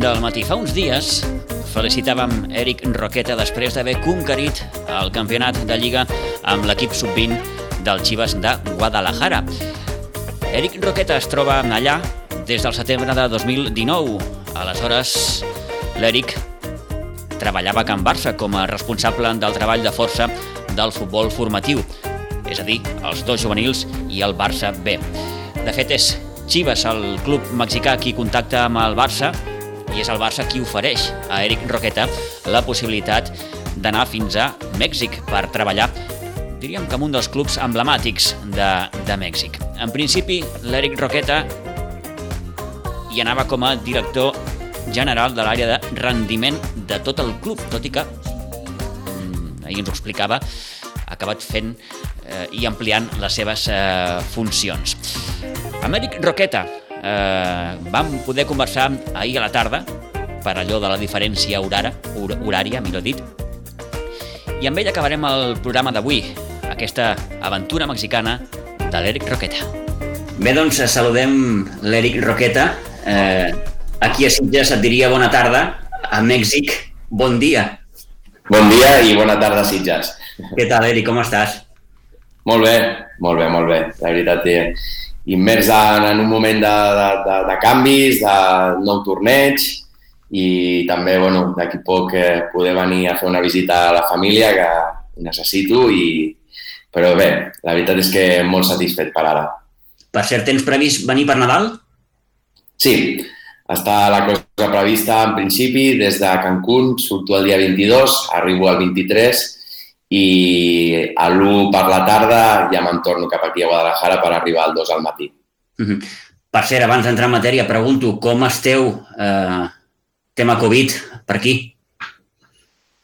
del matí. Fa uns dies felicitàvem Eric Roqueta després d'haver conquerit el campionat de Lliga amb l'equip sub-20 del Chivas de Guadalajara. Eric Roqueta es troba allà des del setembre de 2019. Aleshores, l'Eric treballava a Can Barça com a responsable del treball de força del futbol formatiu, és a dir, els dos juvenils i el Barça B. De fet, és Chivas, el club mexicà, qui contacta amb el Barça i és el Barça qui ofereix a Eric Roqueta la possibilitat d'anar fins a Mèxic per treballar diríem que amb un dels clubs emblemàtics de, de Mèxic. En principi, l'Eric Roqueta hi anava com a director general de l'àrea de rendiment de tot el club, tot i que, mm, ahir ens ho explicava, ha acabat fent eh, i ampliant les seves eh, funcions. Amb Eric Roqueta eh, vam poder conversar ahir a la tarda per allò de la diferència horària, hor horària, millor dit, i amb ell acabarem el programa d'avui, aquesta aventura mexicana de l'Eric Roqueta. Bé, doncs saludem l'Eric Roqueta. Eh, aquí a Sitges et diria bona tarda, a Mèxic bon dia. Bon dia i bona tarda, Sitges. Què tal, Eric, com estàs? Molt bé, molt bé, molt bé. La veritat, eh, immers en, en un moment de, de, de, de canvis, de nou torneig i també, bueno, d'aquí poc eh, poder venir a fer una visita a la família que necessito i, però bé, la veritat és que molt satisfet per ara. Per cert, tens previst venir per Nadal? Sí, està la cosa prevista en principi des de Cancún, surto el dia 22, arribo al 23 i a l'1 per la tarda ja me'n torno cap aquí a Guadalajara per arribar al 2 al matí. Uh -huh. Per cert, abans d'entrar en matèria, pregunto, com esteu eh, tema Covid per aquí?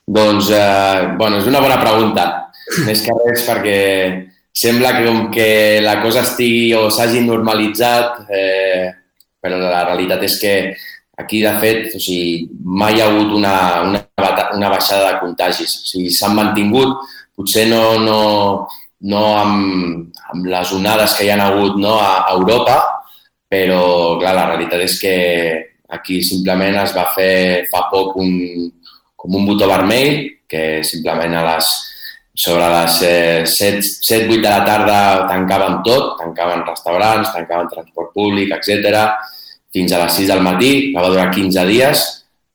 Doncs, eh, bueno, és una bona pregunta. Més que res perquè sembla que com que la cosa estigui o s'hagi normalitzat, eh, però la realitat és que aquí, de fet, o sigui, mai hi ha hagut una, una, una baixada de contagis. O sigui, s'han mantingut, potser no, no, no amb, amb les onades que hi han hagut no, a Europa, però, clar, la realitat és que aquí simplement es va fer fa poc un, com un botó vermell, que simplement a les, sobre les eh, 7-8 de la tarda tancaven tot, tancaven restaurants, tancaven transport públic, etc fins a les 6 del matí, que va durar 15 dies,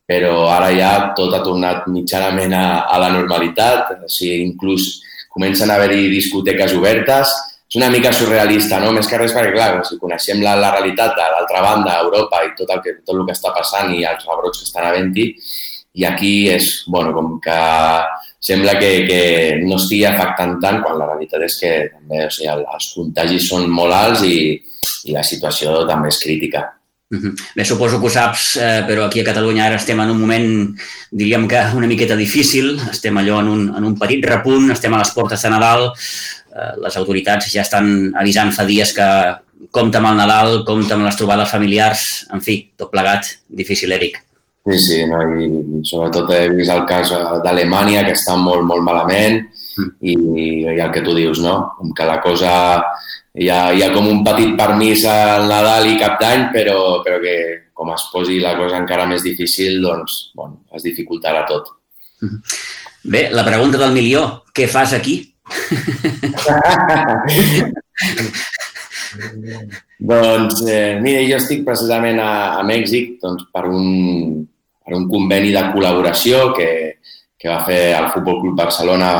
però ara ja tot ha tornat mitjanament a, a la normalitat, o sigui, inclús comencen a haver-hi discoteques obertes, és una mica surrealista, no? Més que res perquè, clar, si coneixem la, la realitat de l'altra banda, Europa i tot el, que, tot el que està passant i els rebrots que estan havent-hi, i aquí és, bueno, com que sembla que, que no estigui afectant tant quan la realitat és que també, o sigui, els contagis són molt alts i, i la situació també és crítica. Uh -huh. Bé, suposo que ho saps, eh, però aquí a Catalunya ara estem en un moment, diríem que una miqueta difícil, estem allò en un, en un petit repunt, estem a les portes de Nadal, eh, les autoritats ja estan avisant fa dies que compta amb el Nadal, compta amb les trobades familiars, en fi, tot plegat, difícil, Eric. Sí, sí, no? i sobretot he vist el cas d'Alemanya, que està molt, molt malament, mm. i, i el que tu dius, no? Com que la cosa hi ha, hi ha com un petit permís al Nadal i Cap d'Any, però, però que com es posi la cosa encara més difícil, doncs bueno, es dificultarà tot. Bé, la pregunta del milió, què fas aquí? doncs, eh, mira, jo estic precisament a, a Mèxic doncs, per, un, per un conveni de col·laboració que, que va fer el Futbol Club Barcelona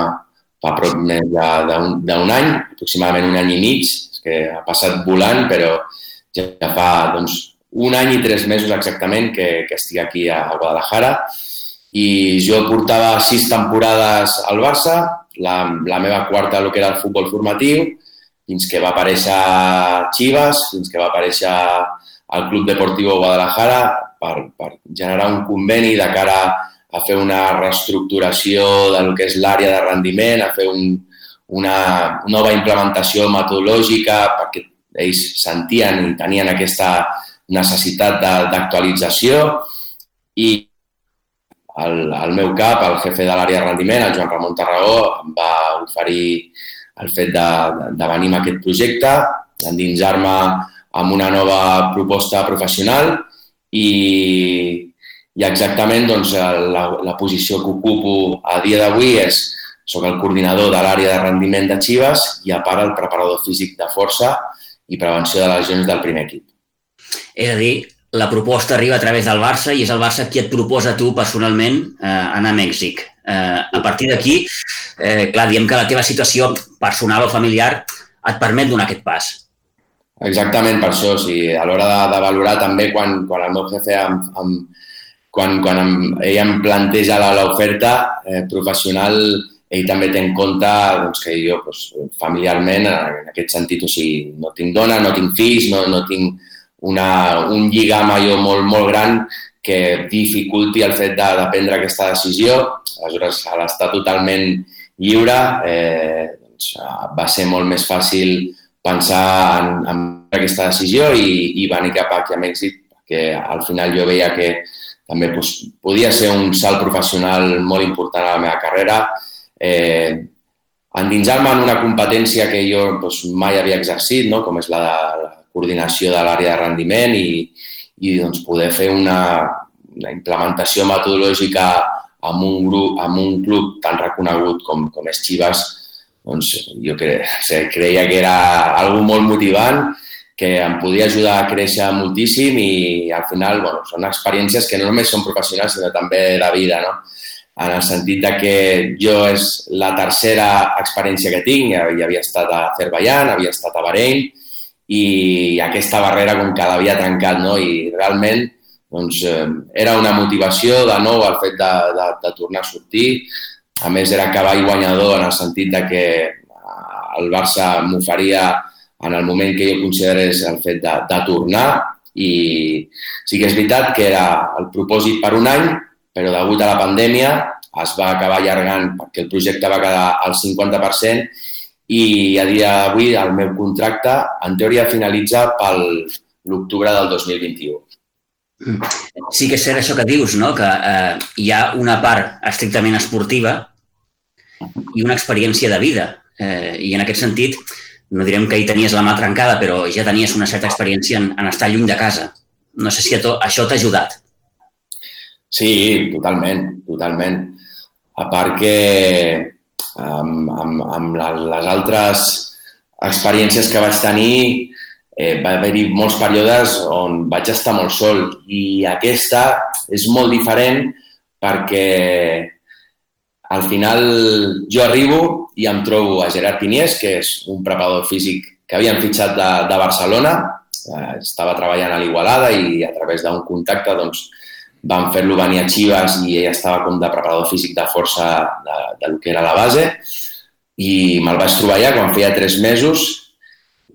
fa prop d'un any, aproximadament un any i mig, que ha passat volant, però ja fa doncs, un any i tres mesos exactament que, que estic aquí a Guadalajara. I jo portava sis temporades al Barça, la, la meva quarta el que era el futbol formatiu, fins que va aparèixer Chivas, fins que va aparèixer el Club Deportivo Guadalajara per, per generar un conveni de cara a fer una reestructuració del que és l'àrea de rendiment, a fer un, una nova implementació metodològica perquè ells sentien i tenien aquesta necessitat d'actualització. I el, el meu cap, el jefe de l'àrea de rendiment, el Joan Ramon Tarragó, em va oferir el fet de, de venir amb aquest projecte, d'endinsar-me amb una nova proposta professional i, I exactament doncs, la, la posició que ocupo a dia d'avui és soc el coordinador de l'àrea de rendiment de Chivas i a part el preparador físic de força i prevenció de lesions del primer equip. És a dir, la proposta arriba a través del Barça i és el Barça qui et proposa tu personalment eh, anar a Mèxic. Eh, a partir d'aquí, eh, clar, diem que la teva situació personal o familiar et permet donar aquest pas. Exactament per això, sí. a l'hora de, de valorar també quan, quan el meu jefe em, em, quan, quan em, ell em planteja l'oferta eh, professional, ell també té en compte doncs, que jo doncs, familiarment, en aquest sentit, o sigui, no tinc dona, no tinc fills, no, no tinc una, un lligam allò molt, molt gran que dificulti el fet de, de prendre aquesta decisió. Aleshores, a l'estar totalment lliure, eh, doncs, va ser molt més fàcil pensar en, en aquesta decisió i, i venir cap aquí a Mèxic, perquè al final jo veia que també doncs, podia ser un salt professional molt important a la meva carrera. Eh, endinsar-me en una competència que jo doncs, mai havia exercit, no? com és la, de, la coordinació de l'àrea de rendiment i, i doncs, poder fer una, una implementació metodològica amb un grup, amb un club tan reconegut com, com és Chivas, doncs jo cre, creia que era algo molt motivant que em podia ajudar a créixer moltíssim i al final bueno, són experiències que no només són professionals sinó també de vida, no? en el sentit de que jo és la tercera experiència que tinc, ja havia estat a Azerbaiyán, havia estat a Bahrein i aquesta barrera com que l'havia trencat no? i realment doncs, eh, era una motivació de nou el fet de, de, de tornar a sortir. A més, era cavall guanyador en el sentit de que el Barça m'oferia en el moment que jo considerés el fet de, de tornar i sí que és veritat que era el propòsit per un any, però degut a la pandèmia es va acabar allargant perquè el projecte va quedar al 50% i a dia d'avui el meu contracte en teoria finalitza pel l'octubre del 2021. Sí que és cert això que dius, no? que eh, hi ha una part estrictament esportiva i una experiència de vida. Eh, I en aquest sentit, no direm que hi tenies la mà trencada, però ja tenies una certa experiència en, en estar lluny de casa. No sé si a to, això t'ha ajudat. Sí, totalment, totalment. A part que amb, amb, amb les altres experiències que vaig tenir eh, va haver-hi molts períodes on vaig estar molt sol i aquesta és molt diferent perquè al final jo arribo i em trobo a Gerard Piniés, que és un preparador físic que havien fitxat de, de Barcelona, eh, estava treballant a l'Igualada i a través d'un contacte doncs, van fer-lo venir a Chivas i ell estava com de preparador físic de força de, de que era la base. I me'l vaig trobar allà quan feia tres mesos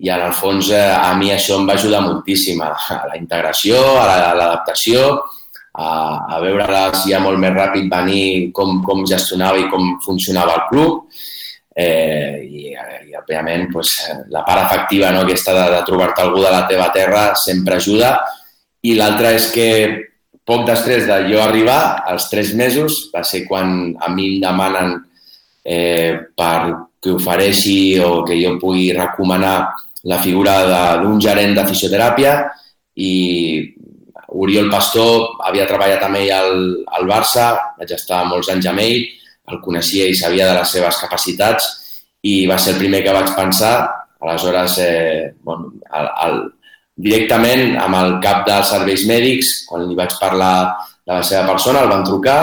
i en el fons eh, a mi això em va ajudar moltíssim a, a la integració, a l'adaptació, la, a, a veure-les ja molt més ràpid venir com, com gestionava i com funcionava el club. Eh, i, i, òbviament, pues, la part efectiva no, aquesta de, de trobar-te algú de la teva terra sempre ajuda. I l'altra és que poc després de jo arribar, als tres mesos, va ser quan a mi em demanen eh, per que ofereixi o que jo pugui recomanar la figura d'un gerent de fisioteràpia i Oriol Pastor havia treballat amb ell al, al Barça, vaig estar molts anys amb ell, el coneixia i sabia de les seves capacitats i va ser el primer que vaig pensar. Aleshores, eh, bueno, el, el, directament amb el cap dels serveis mèdics, quan li vaig parlar de la seva persona, el van trucar,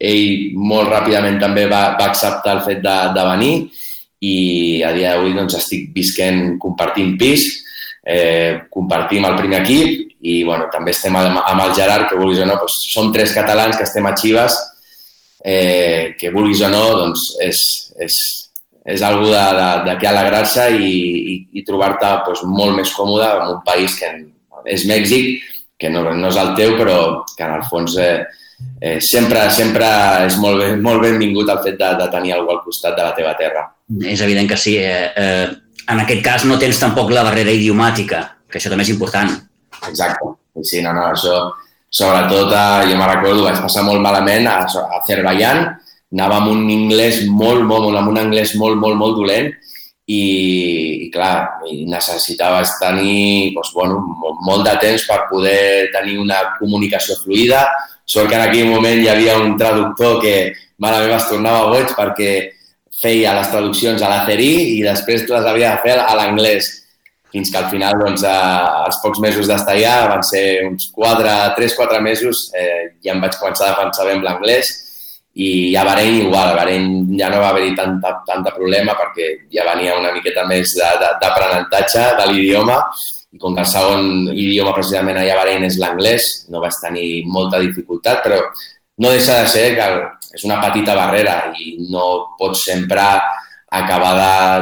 ell molt ràpidament també va, va acceptar el fet de, de venir i a dia d'avui doncs, estic visquent compartint pis, eh, compartim el primer equip i bueno, també estem amb, el Gerard, que vulguis o no, doncs, som tres catalans que estem a Chivas, eh, que vulguis o no, doncs és, és, és algo de, que alegrar-se i, i, i trobar-te doncs, molt més còmode en un país que és Mèxic, que no, no és el teu, però que en el fons eh, eh, sempre, sempre és molt, ben, molt benvingut el fet de, de tenir algú al costat de la teva terra. És evident que sí. Eh, eh, en aquest cas no tens tampoc la barrera idiomàtica, que això també és important. Exacte. Sí, no, no, això, sobretot, eh, jo me recordo, vaig passar molt malament a, a Azerbaiyán, anava amb un anglès molt, molt, molt, amb un anglès molt, molt, molt dolent i, i clar, necessitaves tenir doncs, bueno, molt de temps per poder tenir una comunicació fluida, Sort que en aquell moment hi havia un traductor que, mare meva, es tornava boig perquè feia les traduccions a l'acerí i després les havia de fer a l'anglès. Fins que al final, doncs, eh, als pocs mesos d'estar allà, van ser uns 4, 3-4 mesos, eh, ja em vaig començar a defensar bé amb l'anglès i a Bahrein igual, a Bahrein ja no va haver-hi tanta, tanta problema perquè ja venia una miqueta més d'aprenentatge de, de, de l'idioma i com que el segon idioma precisament allà a Bahrein és l'anglès, no vaig tenir molta dificultat, però no deixa de ser que és una petita barrera i no pots sempre acabar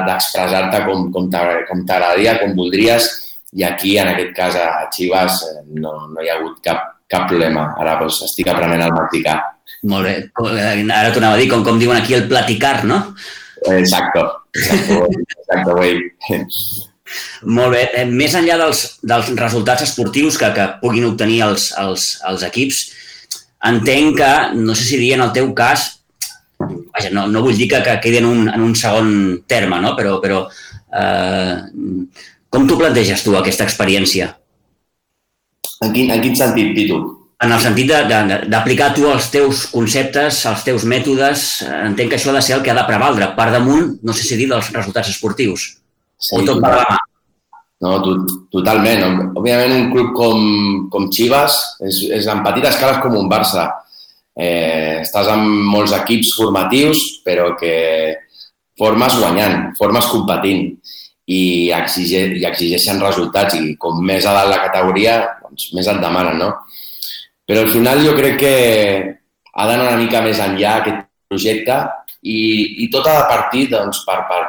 d'expressar-te de, com, com t'agradaria, com voldries, i aquí, en aquest cas, a Chivas, eh, no, no hi ha hagut cap, cap problema. Ara doncs, estic aprenent el mexicà. Molt bé. Ara t'ho anava a dir, com, com diuen aquí, el platicar, no? Exacto. Exacto, exacto güey. Molt bé. Eh, més enllà dels, dels resultats esportius que, que puguin obtenir els, els, els equips, entenc que, no sé si dir en el teu cas, vaja, no, no vull dir que, que quedi en un, en un segon terme, no? però, però eh, com t'ho planteges tu, aquesta experiència? En quin, en quin sentit, Pitu? En el sentit d'aplicar tu els teus conceptes, els teus mètodes, entenc que això ha de ser el que ha de prevaldre, per damunt, no sé si dir, dels resultats esportius. Sí, o tot per la mà. No, totalment. Òbviament, un club com, com Chivas és, és en petita escala és com un Barça eh, estàs amb molts equips formatius, però que formes guanyant, formes competint i, exige, i exigeixen resultats i com més a dalt la categoria, doncs més et demanen, no? Però al final jo crec que ha d'anar una mica més enllà aquest projecte i, i tot ha de partir doncs, per, per,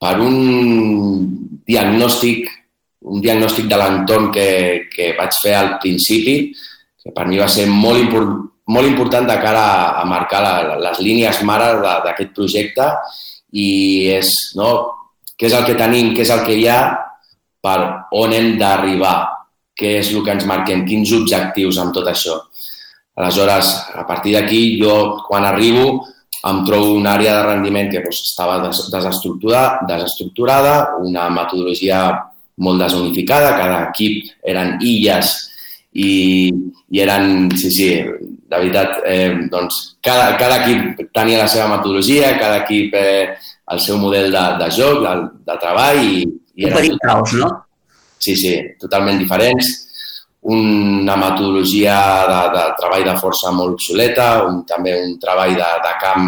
per un diagnòstic un diagnòstic de l'entorn que, que vaig fer al principi, que per mi va ser molt, important molt important de cara a, marcar la, les línies mares d'aquest projecte i és no, què és el que tenim, què és el que hi ha, per on hem d'arribar, què és el que ens marquem, quins objectius amb tot això. Aleshores, a partir d'aquí, jo quan arribo em trobo una àrea de rendiment que doncs, estava desestructurada, desestructurada, una metodologia molt desunificada, cada equip eren illes i, i eren, sí, sí, de veritat, eh, doncs, cada, cada equip tenia la seva metodologia, cada equip eh, el seu model de, de joc, de, de treball i, i. Un caos, no? Sí, sí, totalment diferents. Una metodologia de, de treball de força molt obsoleta, un, també un treball de, de camp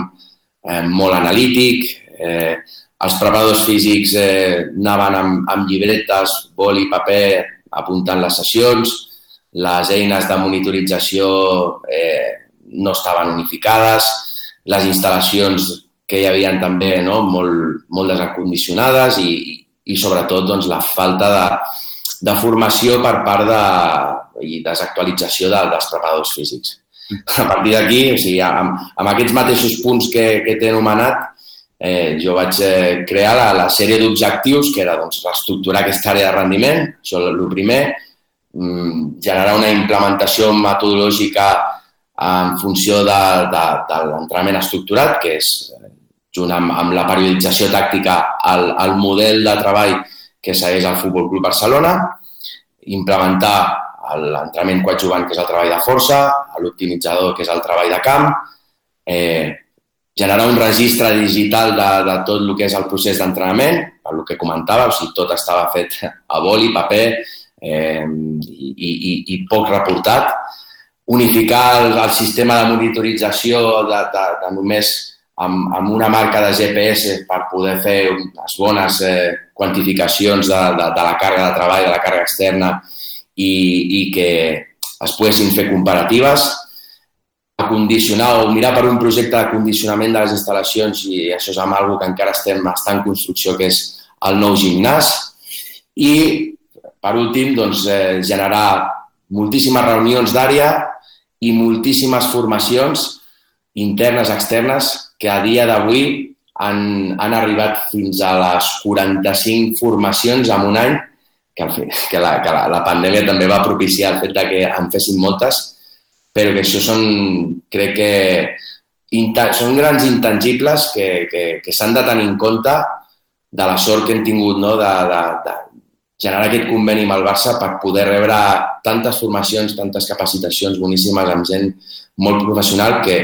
eh, molt analític, eh, els preparadors físics eh, anaven amb, amb llibretes, boli, paper, apuntant les sessions, les eines de monitorització eh, no estaven unificades, les instal·lacions que hi havia també no, molt, molt desacondicionades i, i sobretot doncs, la falta de, de formació per part de, i desactualització de, dels preparadors físics. A partir d'aquí, o sigui, amb, amb aquests mateixos punts que, que t'he anomenat, eh, jo vaig eh, crear la, la sèrie d'objectius, que era doncs, reestructurar aquesta àrea de rendiment, això és el primer, Mm, generar una implementació metodològica en funció de, de, de l'entrenament estructurat, que és, junt amb, amb la periodització tàctica, el, el model de treball que segueix el Futbol Club Barcelona, implementar l'entrenament coadjuvant, que és el treball de força, l'optimitzador, que és el treball de camp, eh, generar un registre digital de, de tot el que és el procés d'entrenament, per el que comentava, o sigui, tot estava fet a boli, paper, eh, i, i, i poc reportat. Unificar el, el sistema de monitorització de, de, de només amb, amb una marca de GPS per poder fer unes bones eh, quantificacions de, de, de la càrrega de treball, de la càrrega externa i, i que es poguessin fer comparatives, acondicionar o mirar per un projecte de condicionament de les instal·lacions i això és amb algo que encara estem està en construcció, que és el nou gimnàs. I per últim, doncs, eh, generar moltíssimes reunions d'àrea i moltíssimes formacions internes, externes, que a dia d'avui han, han arribat fins a les 45 formacions en un any, que, que, la, que la, la pandèmia també va propiciar el fet que en fessin moltes, però que això són, crec que, són grans intangibles que, que, que s'han de tenir en compte de la sort que hem tingut no? de, de, de, generar aquest conveni amb el Barça per poder rebre tantes formacions, tantes capacitacions boníssimes amb gent molt professional que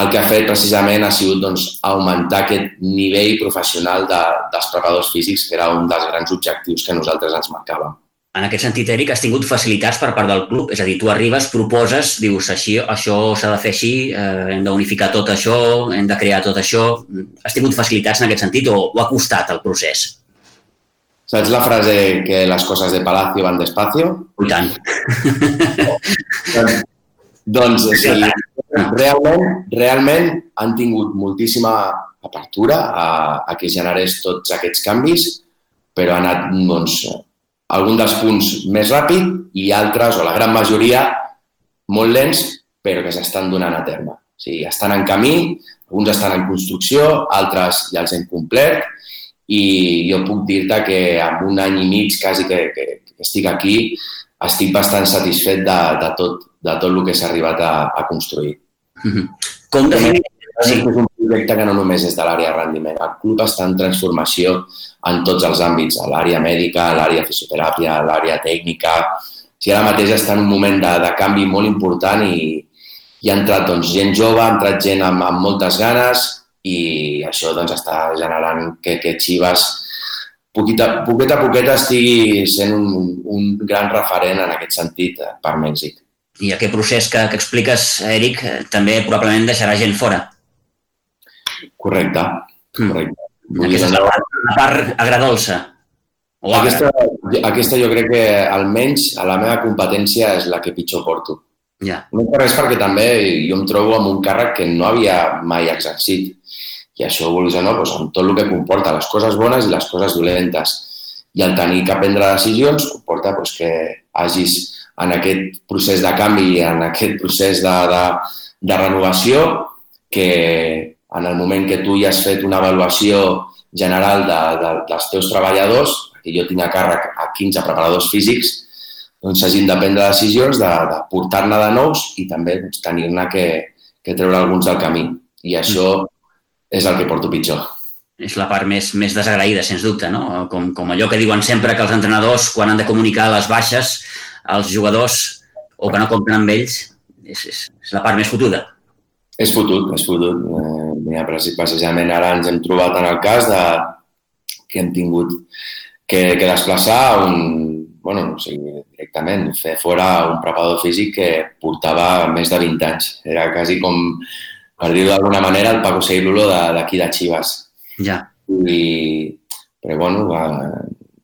el que ha fet precisament ha sigut doncs, augmentar aquest nivell professional de, dels preparadors físics, que era un dels grans objectius que nosaltres ens marcàvem. En aquest sentit, Eric, has tingut facilitats per part del club? És a dir, tu arribes, proposes, dius, així, això s'ha de fer així, eh, hem d'unificar tot això, hem de crear tot això. Has tingut facilitats en aquest sentit o, o ha costat el procés? Saps la frase que les coses de Palacio van despacio? I tant. doncs, sí, realment, realment han tingut moltíssima apertura a, a que generés tots aquests canvis, però ha anat doncs, algun dels punts més ràpid i altres, o la gran majoria, molt lents, però que s'estan donant a terme. O sigui, estan en camí, alguns estan en construcció, altres ja els hem complert i jo puc dir-te que amb un any i mig quasi que, que, que estic aquí estic bastant satisfet de, de, tot, de tot el que s'ha arribat a, a construir. Mm -hmm. Com definir... Sí. És un projecte que no només és de l'àrea de rendiment. El club està en transformació en tots els àmbits, a l'àrea mèdica, a l'àrea fisioteràpia, a l'àrea tècnica. Si ara mateix està en un moment de, de canvi molt important i, i ha entrat doncs, gent jove, ha entrat gent amb, amb moltes ganes i això doncs, està generant que, que Chivas poqueta, poqueta a poqueta estigui sent un, un gran referent en aquest sentit eh, per Mèxic. I aquest procés que, que expliques, Eric, eh, també probablement deixarà gent fora. Correcte, mm. correcte. Mm. Aquesta és la part, la part agradolça. O aquesta, aquesta jo crec que almenys a la meva competència és la que pitjor porto. Ja. No per res perquè també jo em trobo amb un càrrec que no havia mai exercit. I això, vulguis o no, doncs, amb tot el que comporta, les coses bones i les coses dolentes. I el tenir que prendre decisions comporta doncs, que hagis en aquest procés de canvi, en aquest procés de, de, de renovació, que en el moment que tu ja has fet una avaluació general de, de, dels teus treballadors, que jo tinc a càrrec a 15 preparadors físics, doncs s'hagin de prendre decisions de, de portar-ne de nous i també doncs, tenir-ne que, que treure alguns del camí. I això és el que porto pitjor. És la part més, més desagraïda, sens dubte, no? Com, com allò que diuen sempre que els entrenadors, quan han de comunicar les baixes als jugadors o que no compten amb ells, és, és, és la part més fotuda. És fotut, és fotut. Eh, precisament ara ens hem trobat en el cas de que hem tingut que, que desplaçar un, bueno, o sigui, directament, fer fora un preparador físic que portava més de 20 anys. Era quasi com, per dir-ho d'alguna manera, el Paco Seilulo d'aquí de, de Chivas. Ja. I, però, bueno, va,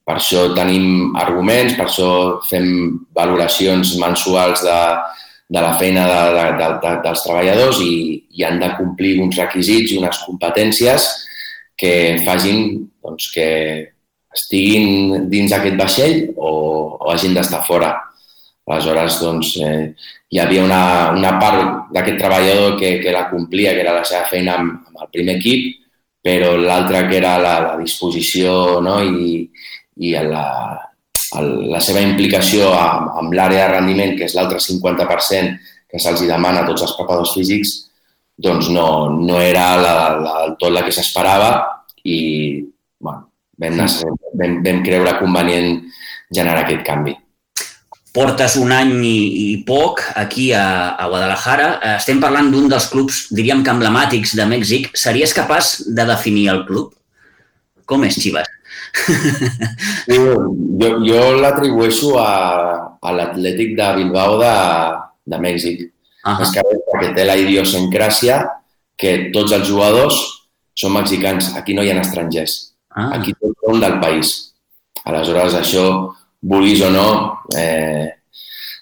per això tenim arguments, per això fem valoracions mensuals de, de la feina de, de, de, de, dels treballadors i, i han de complir uns requisits i unes competències que facin doncs, que estiguin dins d'aquest vaixell o, o hagin d'estar fora. Aleshores, doncs, eh, hi havia una, una part d'aquest treballador que, que la complia, que era la seva feina amb, amb el primer equip, però l'altra que era la, la disposició no? i, i la, el, la seva implicació amb, amb l'àrea de rendiment, que és l'altre 50% que se'ls demana a tots els preparadors físics, doncs no, no era la, la, tot la que s'esperava i bueno, vam, vam, vam creure convenient generar aquest canvi. Portes un any i, i poc aquí a, a Guadalajara. Estem parlant d'un dels clubs, diríem que emblemàtics de Mèxic. Series capaç de definir el club? Com és Chivas? Sí, jo, jo l'atribueixo a, a l'Atlètic de Bilbao de, de Mèxic. Uh -huh. És que, perquè té la idiosincràsia que tots els jugadors són mexicans. Aquí no hi ha estrangers. Ah. Aquí tots són del país. Aleshores, això, vulguis o no, eh,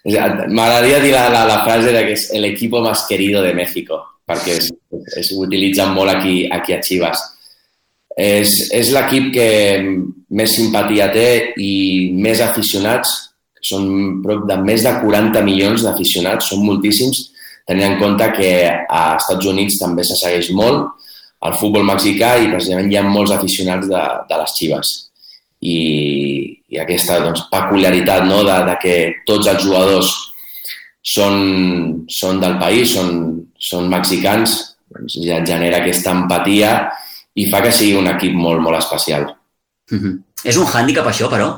m'agradaria dir la, la, la frase de que és el equipo más querido de México, perquè es, es, utilitzen molt aquí, aquí a Chivas és, és l'equip que més simpatia té i més aficionats, són prop de més de 40 milions d'aficionats, són moltíssims, tenint en compte que a Estats Units també se segueix molt el futbol mexicà i precisament hi ha molts aficionats de, de les Chivas. I, i aquesta doncs, peculiaritat no, de, de que tots els jugadors són, són del país, són, són mexicans, doncs ja genera aquesta empatia i fa que sigui un equip molt, molt especial. Mm -hmm. És un hàndicap això, però?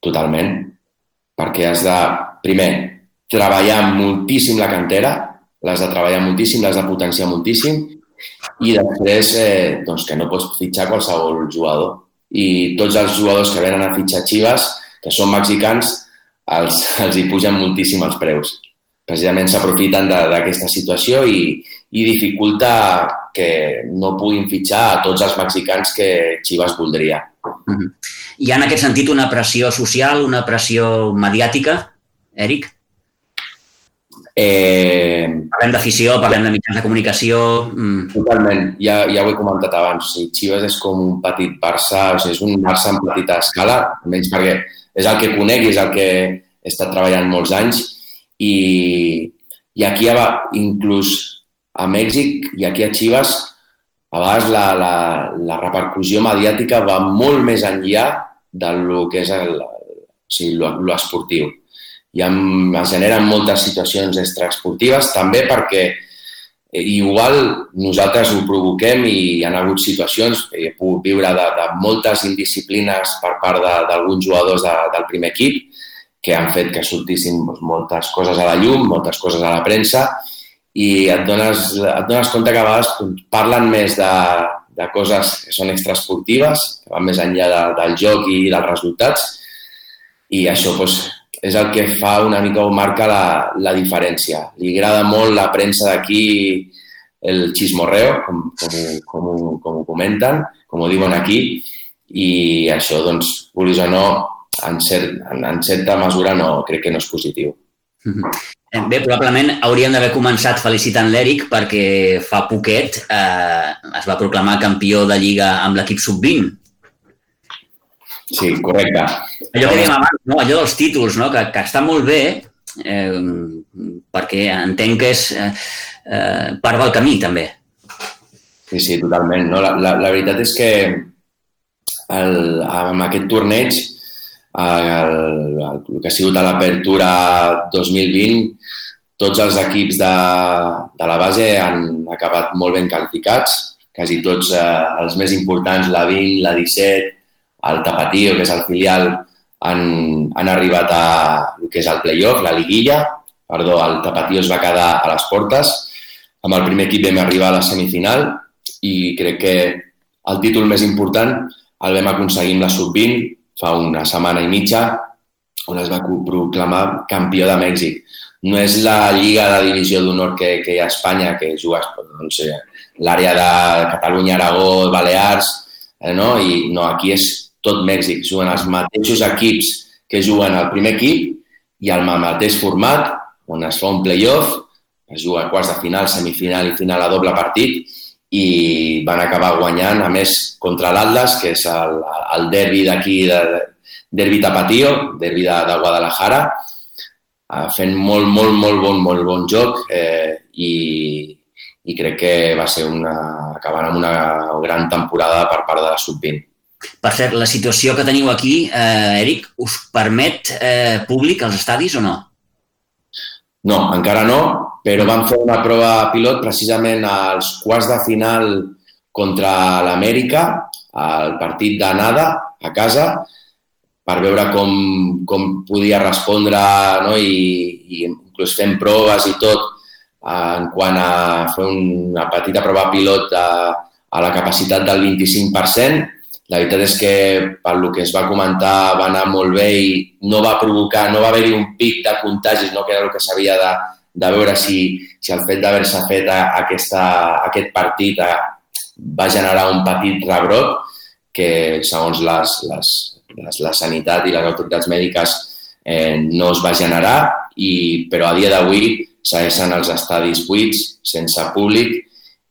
Totalment. Perquè has de, primer, treballar moltíssim la cantera, l'has de treballar moltíssim, l'has de potenciar moltíssim i després eh, doncs que no pots fitxar qualsevol jugador. I tots els jugadors que venen a fitxar Chivas, que són mexicans, els, els hi pugen moltíssim els preus. Precisament s'aprofiten d'aquesta situació i, i dificulta que no puguin fitxar a tots els mexicans que Chivas voldria. Mm -hmm. Hi ha en aquest sentit una pressió social, una pressió mediàtica, Eric? Eh... Parlem d'afició, parlem de mitjans de comunicació... Mm. Totalment, ja, ja ho he comentat abans. O sigui, Chivas és com un petit Barça, o sigui, és un Barça en petita escala, almenys perquè és el que conec i és el que he estat treballant molts anys i, i aquí inclús a Mèxic i aquí a Chivas a vegades la, la, la repercussió mediàtica va molt més enllà del que és el, o sigui, lo, lo esportiu i em, generen moltes situacions extraesportives, també perquè eh, igual nosaltres ho provoquem i hi ha hagut situacions, he pogut viure de, de moltes indisciplines per part d'alguns jugadors de, del primer equip que han fet que sortissin doncs, moltes coses a la llum, moltes coses a la premsa i et dones, et dones compte que a vegades parlen més de, de coses que són extraesportives, que van més enllà de, del joc i dels resultats i això doncs, és el que fa una mica o marca la, la diferència. Li agrada molt la premsa d'aquí el xismorreo, com, com, com, com ho comenten, com ho diuen aquí, i això, doncs, vulguis o no, en, cert, en, en certa mesura no, crec que no és positiu. Eh, bé, probablement hauríem d'haver començat felicitant l'Eric perquè fa poquet eh, es va proclamar campió de Lliga amb l'equip sub-20 Sí, correcte. Allò que dèiem abans, no? allò dels títols, no? que, que està molt bé, eh, perquè entenc que és eh, eh, part del camí, també. Sí, sí, totalment. No? La, la, la veritat és que el, amb aquest torneig, el, el, el que ha sigut a l'apertura 2020, tots els equips de, de la base han acabat molt ben qualificats, quasi tots eh, els més importants, la 20, la 17, el Tapatío, que és el filial, han, han arribat a el que és el playoff, la liguilla. Perdó, el Tapatío es va quedar a les portes. Amb el primer equip vam arribar a la semifinal i crec que el títol més important el vam aconseguir amb la sub-20 fa una setmana i mitja on es va proclamar campió de Mèxic. No és la lliga de divisió d'honor que, que hi ha a Espanya, que jugues no sé, l'àrea de Catalunya, Aragó, Balears, eh, no? i no, aquí és tot Mèxic. Juguen els mateixos equips que juguen al primer equip i al mateix format, on es fa un playoff, es juga a quarts de final, semifinal i final a doble partit i van acabar guanyant, a més, contra l'Atlas, que és el, el derbi d'aquí, de, derbi tapatío, derbi de, de Guadalajara, eh, fent molt, molt, molt bon, molt bon joc eh, i, i crec que va ser una, acabant amb una gran temporada per part de la sub-20. Per cert, la situació que teniu aquí, eh, Eric, us permet eh, públic als estadis o no? No, encara no, però vam fer una prova pilot precisament als quarts de final contra l'Amèrica, al partit d'anada a casa, per veure com, com podia respondre no? I, i inclús fent proves i tot en quant a fer una petita prova pilot a, a la capacitat del 25%, la veritat és que, per lo que es va comentar, va anar molt bé i no va provocar, no va haver-hi un pic de contagis, no? que era el que s'havia de, de veure si, si el fet d'haver-se fet a, aquesta, aquest partit a, va generar un petit rebrot que, segons les, les, les, la sanitat i les autoritats mèdiques, eh, no es va generar, i, però a dia d'avui segueixen els estadis buits, sense públic,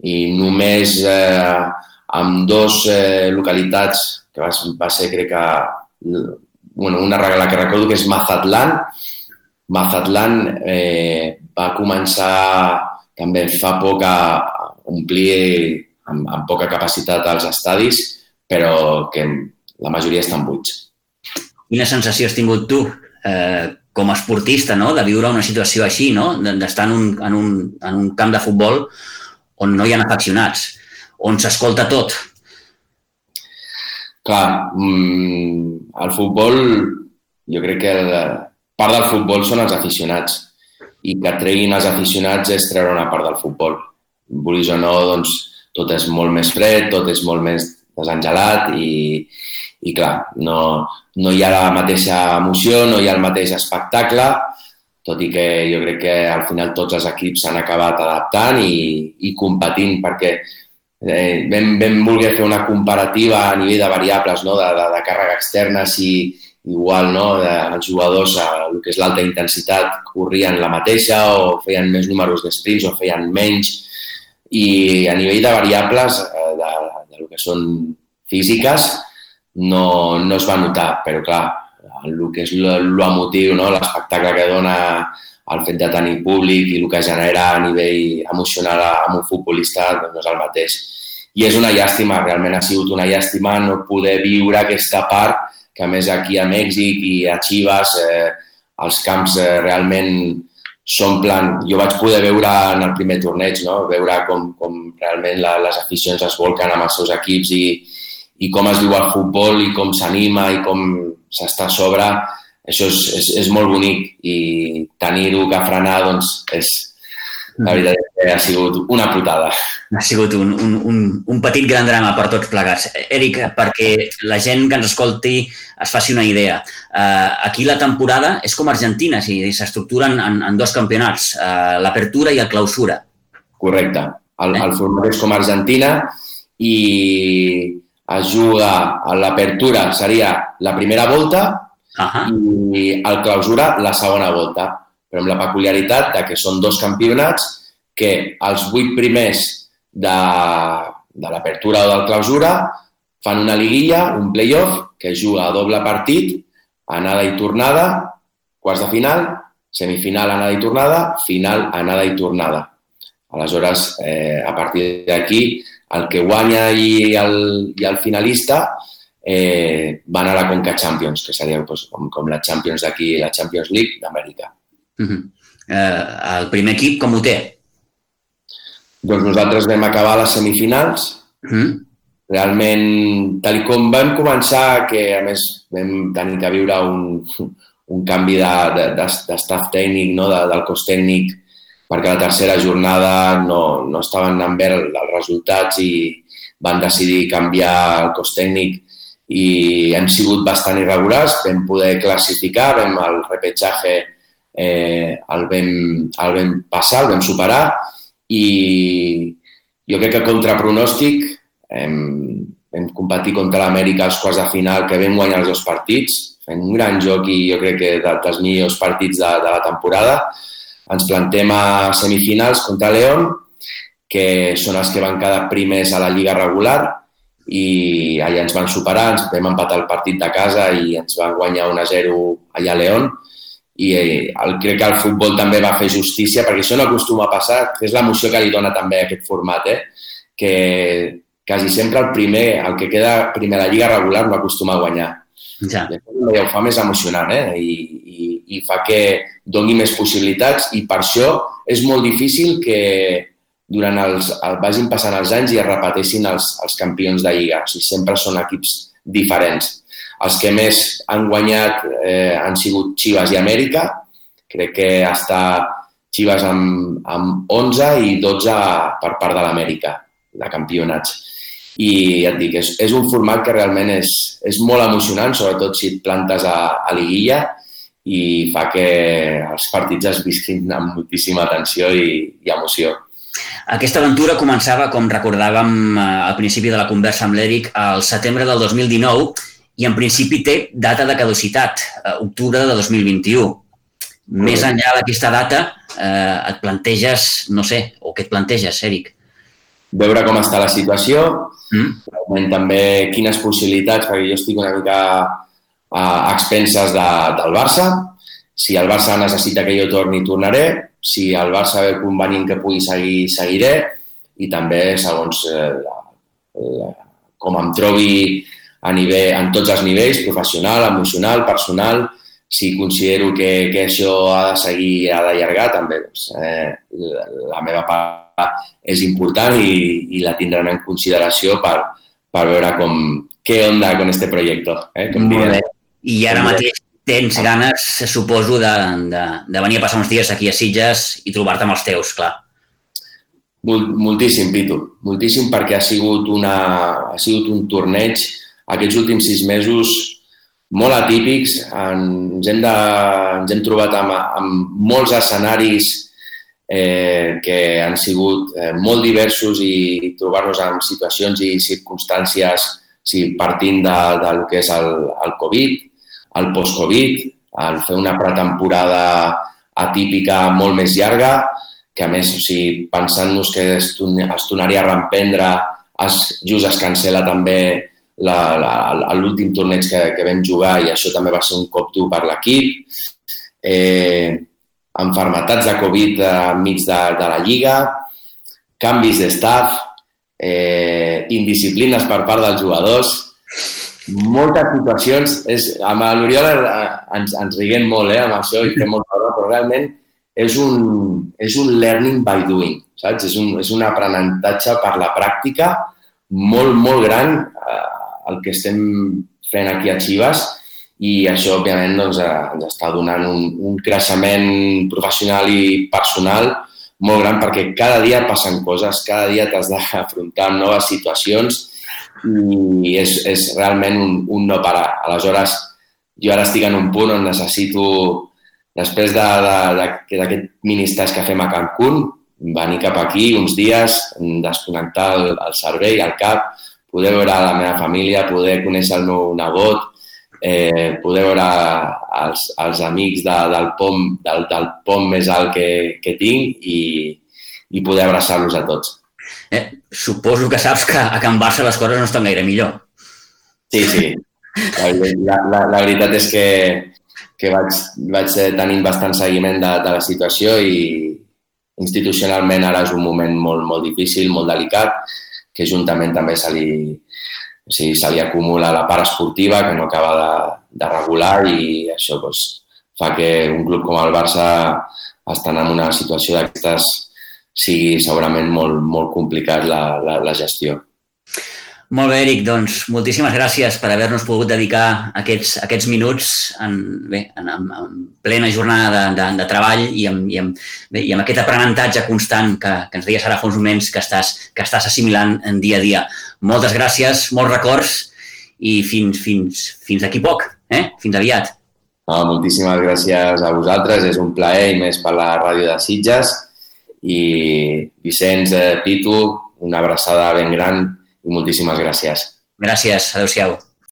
i només eh, amb dos eh, localitats, que va, va ser, crec que, bueno, una regla que recordo que és Mazatlán. Mazatlán eh, va començar també fa poc a omplir amb, amb poca capacitat als estadis, però que la majoria estan buits. Quina sensació has tingut tu eh, com a esportista no? de viure una situació així, no? d'estar en, un, en, un, en un camp de futbol on no hi ha afeccionats? On s'escolta tot. Clar, mmm, el futbol, jo crec que el, part del futbol són els aficionats i que treguin els aficionats és treure una part del futbol. Vulguis o no, doncs tot és molt més fred, tot és molt més desengelat i, i clar, no, no hi ha la mateixa emoció, no hi ha el mateix espectacle, tot i que jo crec que al final tots els equips s'han acabat adaptant i, i competint perquè eh, vam, vam voler fer una comparativa a nivell de variables, no? de, de, de càrrega externa, si, igual no, els jugadors a el que és l'alta intensitat corrien la mateixa o feien més números d'esprints o feien menys i a nivell de variables eh, de, de lo que són físiques no, no es va notar, però clar, el que és l'emotiu, no? l'espectacle que dona el fet de tenir públic i el que genera a nivell emocional amb un futbolista doncs no és el mateix. I és una llàstima, realment ha sigut una llàstima no poder viure aquesta part que a més aquí a Mèxic i a Chivas eh, els camps eh, realment s'omplen. Jo vaig poder veure en el primer torneig, no? veure com, com realment la, les aficions es volquen amb els seus equips i, i com es viu el futbol i com s'anima i com s'està a sobre, això és, és, és molt bonic i tenir-ho que frenar doncs, és, la veritat és que ha sigut una putada. Ha sigut un, un, un, un petit gran drama per tots plegats. Eric, perquè la gent que ens escolti es faci una idea. Uh, aquí la temporada és com Argentina, si s'estructuren en, en dos campionats, uh, l'apertura i el clausura. Correcte. El, eh? el format és com Argentina i es juga a l'apertura seria la primera volta uh -huh. i el clausura la segona volta però amb la peculiaritat de que són dos campionats que els vuit primers de, de l'apertura o del clausura fan una liguilla, un playoff, que juga a doble partit, anada i tornada, quarts de final, semifinal, anada i tornada, final, anada i tornada. Aleshores, eh, a partir d'aquí, el que guanya i el, i el finalista eh, van a la Conca Champions, que seria pues, com, com la Champions d'aquí, la Champions League d'Amèrica. Uh -huh. eh, el primer equip com ho té? Doncs nosaltres vam acabar les semifinals. Uh -huh. Realment, tal com vam començar, que a més vam tenir que viure un, un canvi d'estaf de, de, de tècnic, no? de, del cos tècnic, perquè la tercera jornada no, no estaven anant bé els resultats i van decidir canviar el cos tècnic i hem sigut bastant irregulars, vam poder classificar, vam el repetxatge eh, el, vam, el vam passar, el vam superar i jo crec que contra pronòstic hem, hem competit contra l'Amèrica als quarts de final, que vam guanyar els dos partits, fent un gran joc i jo crec que dels millors partits de, de la temporada. Ens plantem a semifinals contra León, que són els que van quedar primers a la Lliga regular i allà ens van superar, ens vam empatar el partit de casa i ens van guanyar 1-0 allà a León i eh, el, crec que el futbol també va fer justícia, perquè això no acostuma a passar, que és l'emoció que li dona també aquest format, eh? que quasi sempre el primer, el que queda primer a la lliga regular no acostuma a guanyar. Ja. Això ho fa més emocionant eh? I, i, i fa que doni més possibilitats i per això és molt difícil que durant els, el, vagin passant els anys i es repeteixin els, els campions de lliga. O sigui, sempre són equips diferents. Els que més han guanyat eh, han sigut Chivas i Amèrica. Crec que està Chivas amb, amb 11 i 12 per part de l'Amèrica, de campionats. I ja et dic, és, és un format que realment és, és molt emocionant, sobretot si et plantes a, a liguilla i fa que els partits es visquin amb moltíssima atenció i, i emoció. Aquesta aventura començava, com recordàvem eh, al principi de la conversa amb l'Eric, al setembre del 2019 i en principi té data de caducitat, eh, octubre de 2021. Més enllà d'aquesta data, eh, et planteges, no sé, o què et planteges, Eric? Veure com està la situació, mm. també quines possibilitats, perquè jo estic una mica a expenses de, del Barça. Si el Barça necessita que jo torni, tornaré. Si el Barça ve convenient que pugui seguir, seguiré. I també, segons eh, la, la, com em trobi a nivell, en tots els nivells, professional, emocional, personal, si considero que, que això ha de seguir ha d'allargar, també doncs, eh, la, meva part és important i, i la tindran en consideració per, per veure com, què onda con este projecte. Eh? Com Molt bé. I ara mateix tens ganes, suposo, de, de, de venir a passar uns dies aquí a Sitges i trobar-te amb els teus, clar. Moltíssim, Pitu. Moltíssim perquè ha sigut, una, ha sigut un torneig aquests últims sis mesos molt atípics. Ens hem, de, ens hem trobat amb, amb molts escenaris eh, que han sigut eh, molt diversos i trobar-nos en situacions i circumstàncies sí, partint de, del que és el, el Covid, el post-Covid, el fer una pretemporada atípica molt més llarga, que a més, o sigui, pensant-nos que es tornaria a reemprendre, es, just es cancela també l'últim torneig que, que vam jugar i això també va ser un cop dur per l'equip. Eh, enfermetats de Covid enmig de, de la Lliga, canvis d'estaf, eh, indisciplines per part dels jugadors, moltes situacions. És, amb l'Oriol eh, ens, ens riguem molt eh, amb això i fem molt però realment és un, és un learning by doing, saps? És un, és un aprenentatge per la pràctica molt, molt gran eh, el que estem fent aquí a Chivas i això, òbviament, doncs, eh, ens està donant un, un creixement professional i personal molt gran perquè cada dia passen coses, cada dia t'has d'afrontar noves situacions i és, és realment un, un no parar. Aleshores, jo ara estic en un punt on necessito, després d'aquest de, de, de, ministres que fem a Cancún, venir cap aquí uns dies, desconnectar el, el cervell, el cap, poder veure la meva família, poder conèixer el meu nebot, eh, poder veure els, els amics de, del, pom, del, del pom més alt que, que tinc i, i poder abraçar-los a tots. Eh, suposo que saps que a Can Barça les coses no estan gaire millor. Sí, sí. La, la, la, veritat és que, que vaig, vaig tenint bastant seguiment de, de la situació i institucionalment ara és un moment molt, molt difícil, molt delicat, que juntament també se li, o sigui, se li acumula la part esportiva que no acaba de, de regular i això doncs, fa que un club com el Barça estan en una situació d'aquestes sigui segurament molt, molt complicat la, la, la gestió. Molt bé, Eric, doncs moltíssimes gràcies per haver-nos pogut dedicar aquests, aquests minuts en, bé, en, en, en plena jornada de, de, de treball i amb, i, amb, bé, i amb aquest aprenentatge constant que, que ens deies ara fa uns moments que estàs, que estàs assimilant en dia a dia. Moltes gràcies, molts records i fins, fins, fins d'aquí poc. Eh? Fins aviat. No, moltíssimes gràcies a vosaltres. És un plaer i més per la ràdio de Sitges. I Vicenç, eh, Pitu, una abraçada ben gran i moltíssimes gràcies. Gràcies. Adéu-siau.